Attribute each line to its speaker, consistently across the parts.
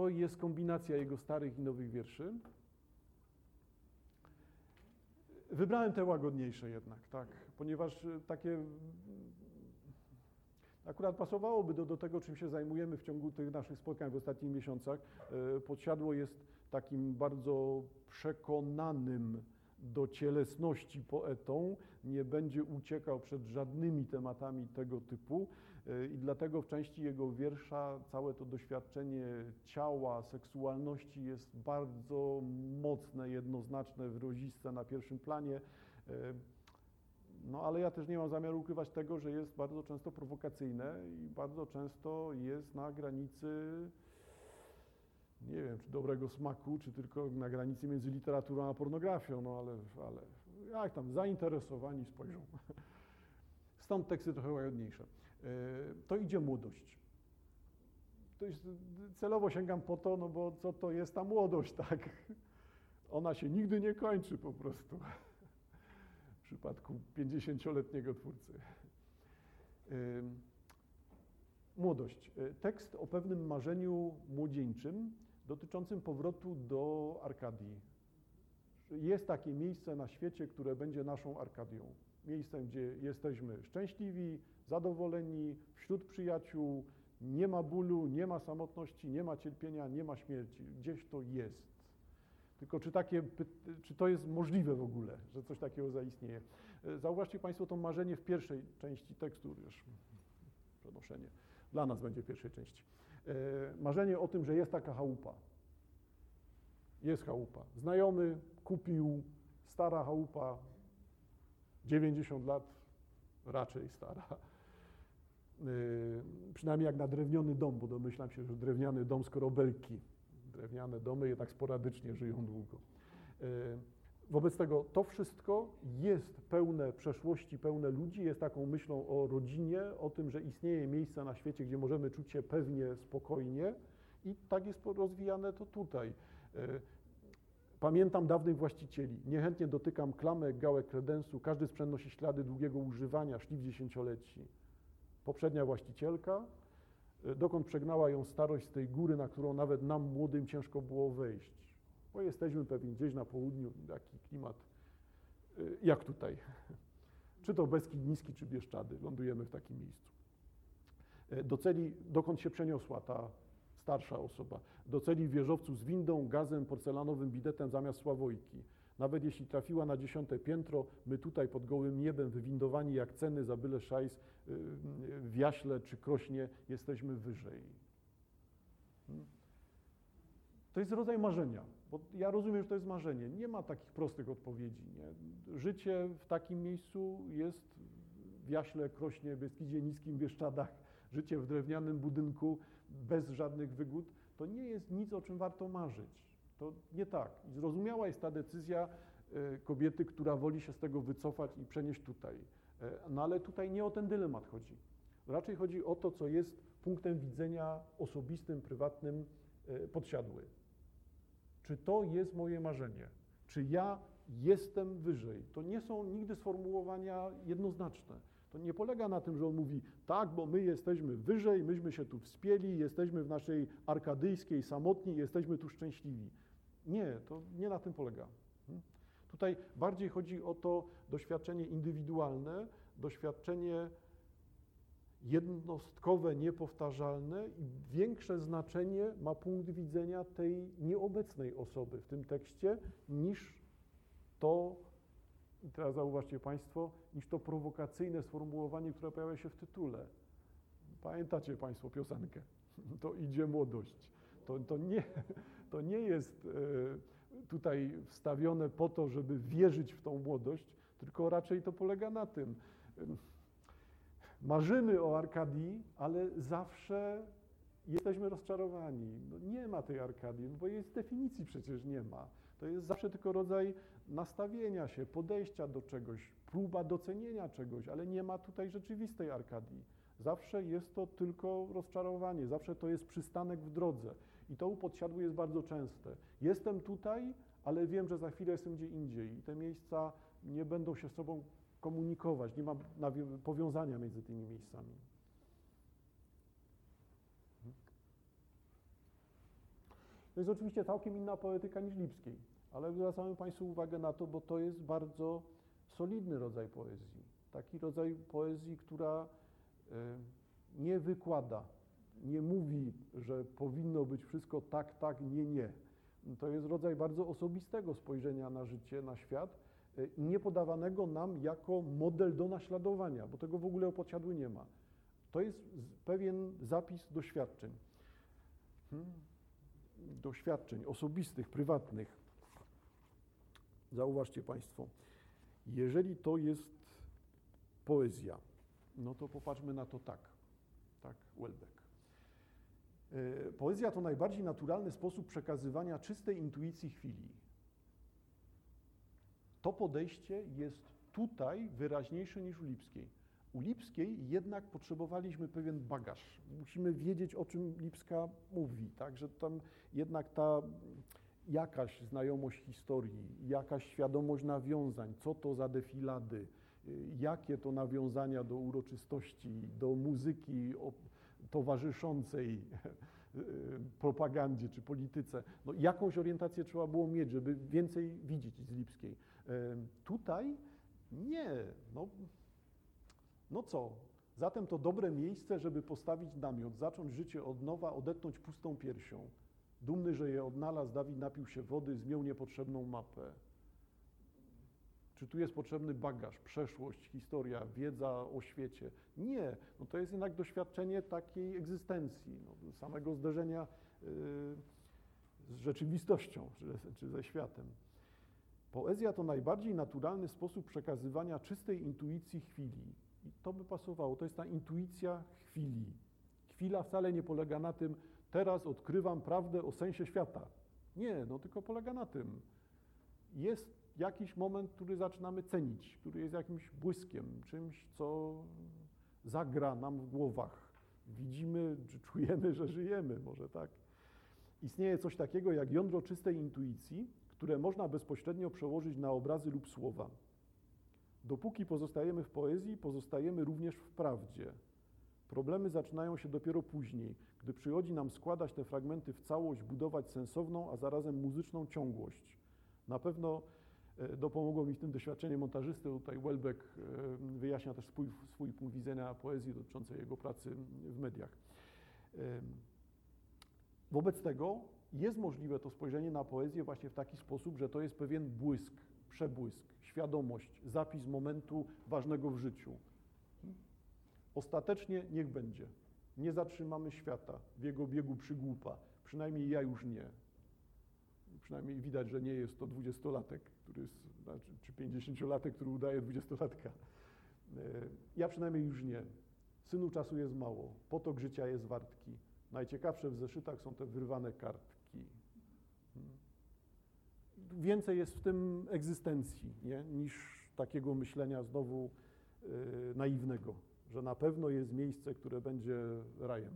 Speaker 1: to jest kombinacja jego starych i nowych wierszy. Wybrałem te łagodniejsze jednak, tak, ponieważ e, takie mm, akurat pasowałoby do, do tego, czym się zajmujemy w ciągu tych naszych spotkań w ostatnich miesiącach. E, podsiadło jest takim bardzo przekonanym do cielesności poetą, nie będzie uciekał przed żadnymi tematami tego typu e, i dlatego w części jego wiersza całe to doświadczenie ciała, seksualności jest bardzo mocne, jednoznaczne, wyraziste na pierwszym planie. E, no ale ja też nie mam zamiaru ukrywać tego, że jest bardzo często prowokacyjne i bardzo często jest na granicy nie wiem, czy dobrego smaku, czy tylko na granicy między literaturą a pornografią, no ale, ale jak tam, zainteresowani spojrzą. Stąd teksty trochę łagodniejsze. E, to idzie młodość. To jest, celowo sięgam po to, no bo co to jest ta młodość, tak? Ona się nigdy nie kończy po prostu. W przypadku 50-letniego twórcy. E, młodość. E, tekst o pewnym marzeniu młodzieńczym, dotyczącym powrotu do Arkadii. Jest takie miejsce na świecie, które będzie naszą Arkadią. Miejscem, gdzie jesteśmy szczęśliwi, zadowoleni, wśród przyjaciół, nie ma bólu, nie ma samotności, nie ma cierpienia, nie ma śmierci. Gdzieś to jest. Tylko czy, takie, czy to jest możliwe w ogóle, że coś takiego zaistnieje? Zauważcie Państwo to marzenie w pierwszej części tekstu, już przenoszenie dla nas będzie w pierwszej części. E, marzenie o tym, że jest taka chałupa. Jest chałupa. Znajomy kupił stara chałupa, 90 lat, raczej stara. E, przynajmniej jak na drewniany dom, bo domyślam się, że drewniany dom skoro belki. Drewniane domy jednak sporadycznie żyją długo. E, Wobec tego to wszystko jest pełne przeszłości, pełne ludzi, jest taką myślą o rodzinie, o tym, że istnieje miejsce na świecie, gdzie możemy czuć się pewnie, spokojnie i tak jest rozwijane to tutaj. E, pamiętam dawnych właścicieli, niechętnie dotykam klamek, gałek kredensu, każdy sprzęt nosi ślady długiego używania, szlif dziesięcioleci. Poprzednia właścicielka, e, dokąd przegnała ją starość z tej góry, na którą nawet nam młodym ciężko było wejść bo jesteśmy pewnie gdzieś na południu, taki klimat y, jak tutaj. Czy to Beskid Niski, czy Bieszczady, lądujemy w takim miejscu. Y, do celi, dokąd się przeniosła ta starsza osoba. Do celi wieżowcu z windą, gazem, porcelanowym bidetem zamiast sławojki. Nawet jeśli trafiła na dziesiąte piętro, my tutaj pod gołym niebem, wywindowani jak ceny za byle szajs, y, w Jaśle czy Krośnie, jesteśmy wyżej. Hmm? To jest rodzaj marzenia, bo ja rozumiem, że to jest marzenie. Nie ma takich prostych odpowiedzi. Nie? Życie w takim miejscu jest w Jaśle, Krośnie, Beskidzie Niskim, Bieszczadach, życie w drewnianym budynku bez żadnych wygód, to nie jest nic, o czym warto marzyć. To nie tak. I zrozumiała jest ta decyzja e, kobiety, która woli się z tego wycofać i przenieść tutaj. E, no ale tutaj nie o ten dylemat chodzi. Raczej chodzi o to, co jest punktem widzenia osobistym, prywatnym, e, podsiadły. Czy to jest moje marzenie? Czy ja jestem wyżej? To nie są nigdy sformułowania jednoznaczne. To nie polega na tym, że on mówi, tak, bo my jesteśmy wyżej, myśmy się tu wspięli, jesteśmy w naszej arkadyjskiej samotni, jesteśmy tu szczęśliwi. Nie, to nie na tym polega. Hmm? Tutaj bardziej chodzi o to doświadczenie indywidualne, doświadczenie jednostkowe, niepowtarzalne i większe znaczenie ma punkt widzenia tej nieobecnej osoby w tym tekście niż to, teraz zauważcie Państwo, niż to prowokacyjne sformułowanie, które pojawia się w tytule. Pamiętacie Państwo piosenkę? To idzie młodość. To, to, nie, to nie jest e, tutaj wstawione po to, żeby wierzyć w tą młodość, tylko raczej to polega na tym, marzymy o Arkadii, ale zawsze jesteśmy rozczarowani. No nie ma tej Arkadii, no bo jej z definicji przecież nie ma. To jest zawsze tylko rodzaj nastawienia się, podejścia do czegoś, próba docenienia czegoś, ale nie ma tutaj rzeczywistej Arkadii. Zawsze jest to tylko rozczarowanie, zawsze to jest przystanek w drodze. I to u podsiadły jest bardzo częste. Jestem tutaj, ale wiem, że za chwilę jestem gdzie indziej i te miejsca nie będą się z sobą komunikować, nie ma powiązania między tymi miejscami. To jest oczywiście całkiem inna poetyka niż Lipskiej, ale zwracamy Państwu uwagę na to, bo to jest bardzo solidny rodzaj poezji. Taki rodzaj poezji, która e, nie wykłada, nie mówi, że powinno być wszystko tak, tak, nie, nie. To jest rodzaj bardzo osobistego spojrzenia na życie, na świat nie podawanego nam jako model do naśladowania, bo tego w ogóle o podsiadły nie ma. To jest pewien zapis doświadczeń. Hmm? Doświadczeń osobistych, prywatnych. Zauważcie Państwo, jeżeli to jest poezja, no to popatrzmy na to tak, tak, Welbeck. E, poezja to najbardziej naturalny sposób przekazywania czystej intuicji chwili. To podejście jest tutaj wyraźniejsze niż u Lipskiej. U Lipskiej jednak potrzebowaliśmy pewien bagaż. Musimy wiedzieć, o czym Lipska mówi, tak? że tam jednak ta jakaś znajomość historii, jakaś świadomość nawiązań, co to za defilady, jakie to nawiązania do uroczystości, do muzyki towarzyszącej propagandzie czy polityce. No, jakąś orientację trzeba było mieć, żeby więcej widzieć z Lipskiej. Tutaj nie. No, no co? Zatem to dobre miejsce, żeby postawić namiot, zacząć życie od nowa, odetnąć pustą piersią. Dumny, że je odnalazł, Dawid napił się wody, zmiał niepotrzebną mapę. Czy tu jest potrzebny bagaż, przeszłość, historia, wiedza o świecie? Nie, no to jest jednak doświadczenie takiej egzystencji, no, samego zderzenia yy, z rzeczywistością czy, czy ze światem. Poezja to najbardziej naturalny sposób przekazywania czystej intuicji chwili. I to by pasowało. To jest ta intuicja chwili. Chwila wcale nie polega na tym, teraz odkrywam prawdę o sensie świata. Nie, no tylko polega na tym. Jest jakiś moment, który zaczynamy cenić, który jest jakimś błyskiem, czymś, co zagra nam w głowach. Widzimy, czy czujemy, że żyjemy, może tak. Istnieje coś takiego jak jądro czystej intuicji, które można bezpośrednio przełożyć na obrazy lub słowa. Dopóki pozostajemy w poezji, pozostajemy również w prawdzie. Problemy zaczynają się dopiero później, gdy przychodzi nam składać te fragmenty w całość, budować sensowną, a zarazem muzyczną ciągłość. Na pewno dopomogło mi w tym doświadczenie montażysty. Tutaj Welbeck e, wyjaśnia też swój, swój punkt widzenia poezji dotyczącej jego pracy w mediach. E, wobec tego jest możliwe to spojrzenie na poezję właśnie w taki sposób, że to jest pewien błysk, przebłysk, świadomość, zapis momentu ważnego w życiu. Ostatecznie niech będzie. Nie zatrzymamy świata w jego biegu przygłupa. Przynajmniej ja już nie. Przynajmniej widać, że nie jest to dwudziestolatek, który jest, znaczy, czy pięćdziesięciolatek, który udaje dwudziestolatka. E, ja przynajmniej już nie. Synu czasu jest mało, potok życia jest wartki. Najciekawsze w zeszytach są te wyrwane kartki. Hmm. Więcej jest w tym egzystencji nie? niż takiego myślenia znowu yy, naiwnego że na pewno jest miejsce, które będzie rajem.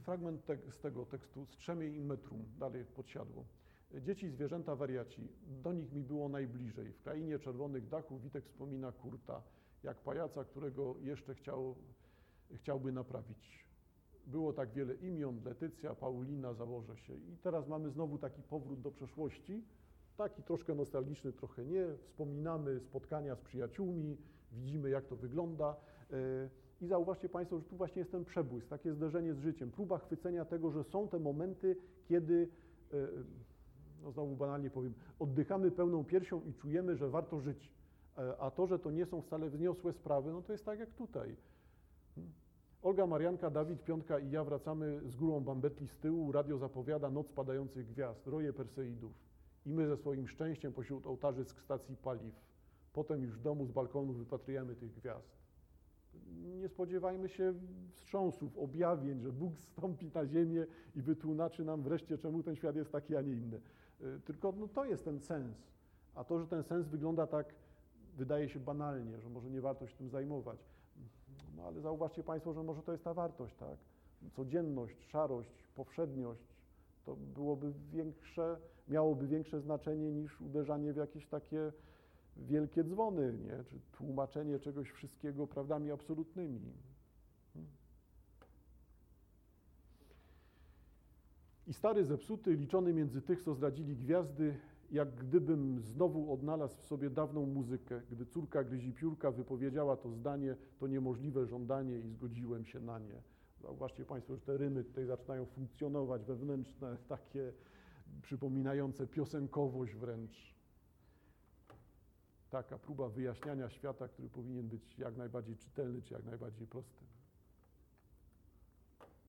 Speaker 1: Fragment te z tego tekstu, Strzemiej i metrum, dalej podsiadło. Dzieci, zwierzęta, wariaci, do nich mi było najbliżej. W krainie czerwonych dachów Witek wspomina Kurta, jak pajaca, którego jeszcze chciał, chciałby naprawić było tak wiele imion, Letycja, Paulina, założę się. I teraz mamy znowu taki powrót do przeszłości, taki troszkę nostalgiczny, trochę nie. Wspominamy spotkania z przyjaciółmi, widzimy jak to wygląda. I zauważcie Państwo, że tu właśnie jest ten przebłysk, takie zderzenie z życiem, próba chwycenia tego, że są te momenty, kiedy, e, no znowu banalnie powiem, oddychamy pełną piersią i czujemy, że warto żyć. E, a to, że to nie są wcale wzniosłe sprawy, no to jest tak jak tutaj. Hmm. Olga, Marianka, Dawid, Piątka i ja wracamy z górą Bambetli z tyłu. Radio zapowiada noc padających gwiazd, roje Perseidów. I my ze swoim szczęściem pośród ołtarzysk stacji paliw. Potem już w domu z balkonu wypatrujemy tych gwiazd. Nie spodziewajmy się wstrząsów, objawień, że Bóg stąpi na ziemię i wytłumaczy nam wreszcie, czemu ten świat jest taki, a nie inny. Y, tylko no, to jest ten sens. A to, że ten sens wygląda tak, wydaje się banalnie, że może nie warto się tym zajmować no ale zauważcie Państwo, że może to jest ta wartość, tak? Codzienność, szarość, powszedniość, to byłoby większe, miałoby większe znaczenie niż uderzanie w jakieś takie wielkie dzwony, nie? czy tłumaczenie czegoś wszystkiego prawdami absolutnymi. Hmm. I stary zepsuty, liczony między tych, co zdradzili gwiazdy, jak gdybym znowu odnalazł w sobie dawną muzykę. Gdy córka gryzi piórka wypowiedziała to zdanie, to niemożliwe żądanie i zgodziłem się na nie. Zauważcie Państwo, że te rymy tutaj zaczynają funkcjonować, wewnętrzne, takie przypominające piosenkowość wręcz. Taka próba wyjaśniania świata, który powinien być jak najbardziej czytelny, czy jak najbardziej prosty.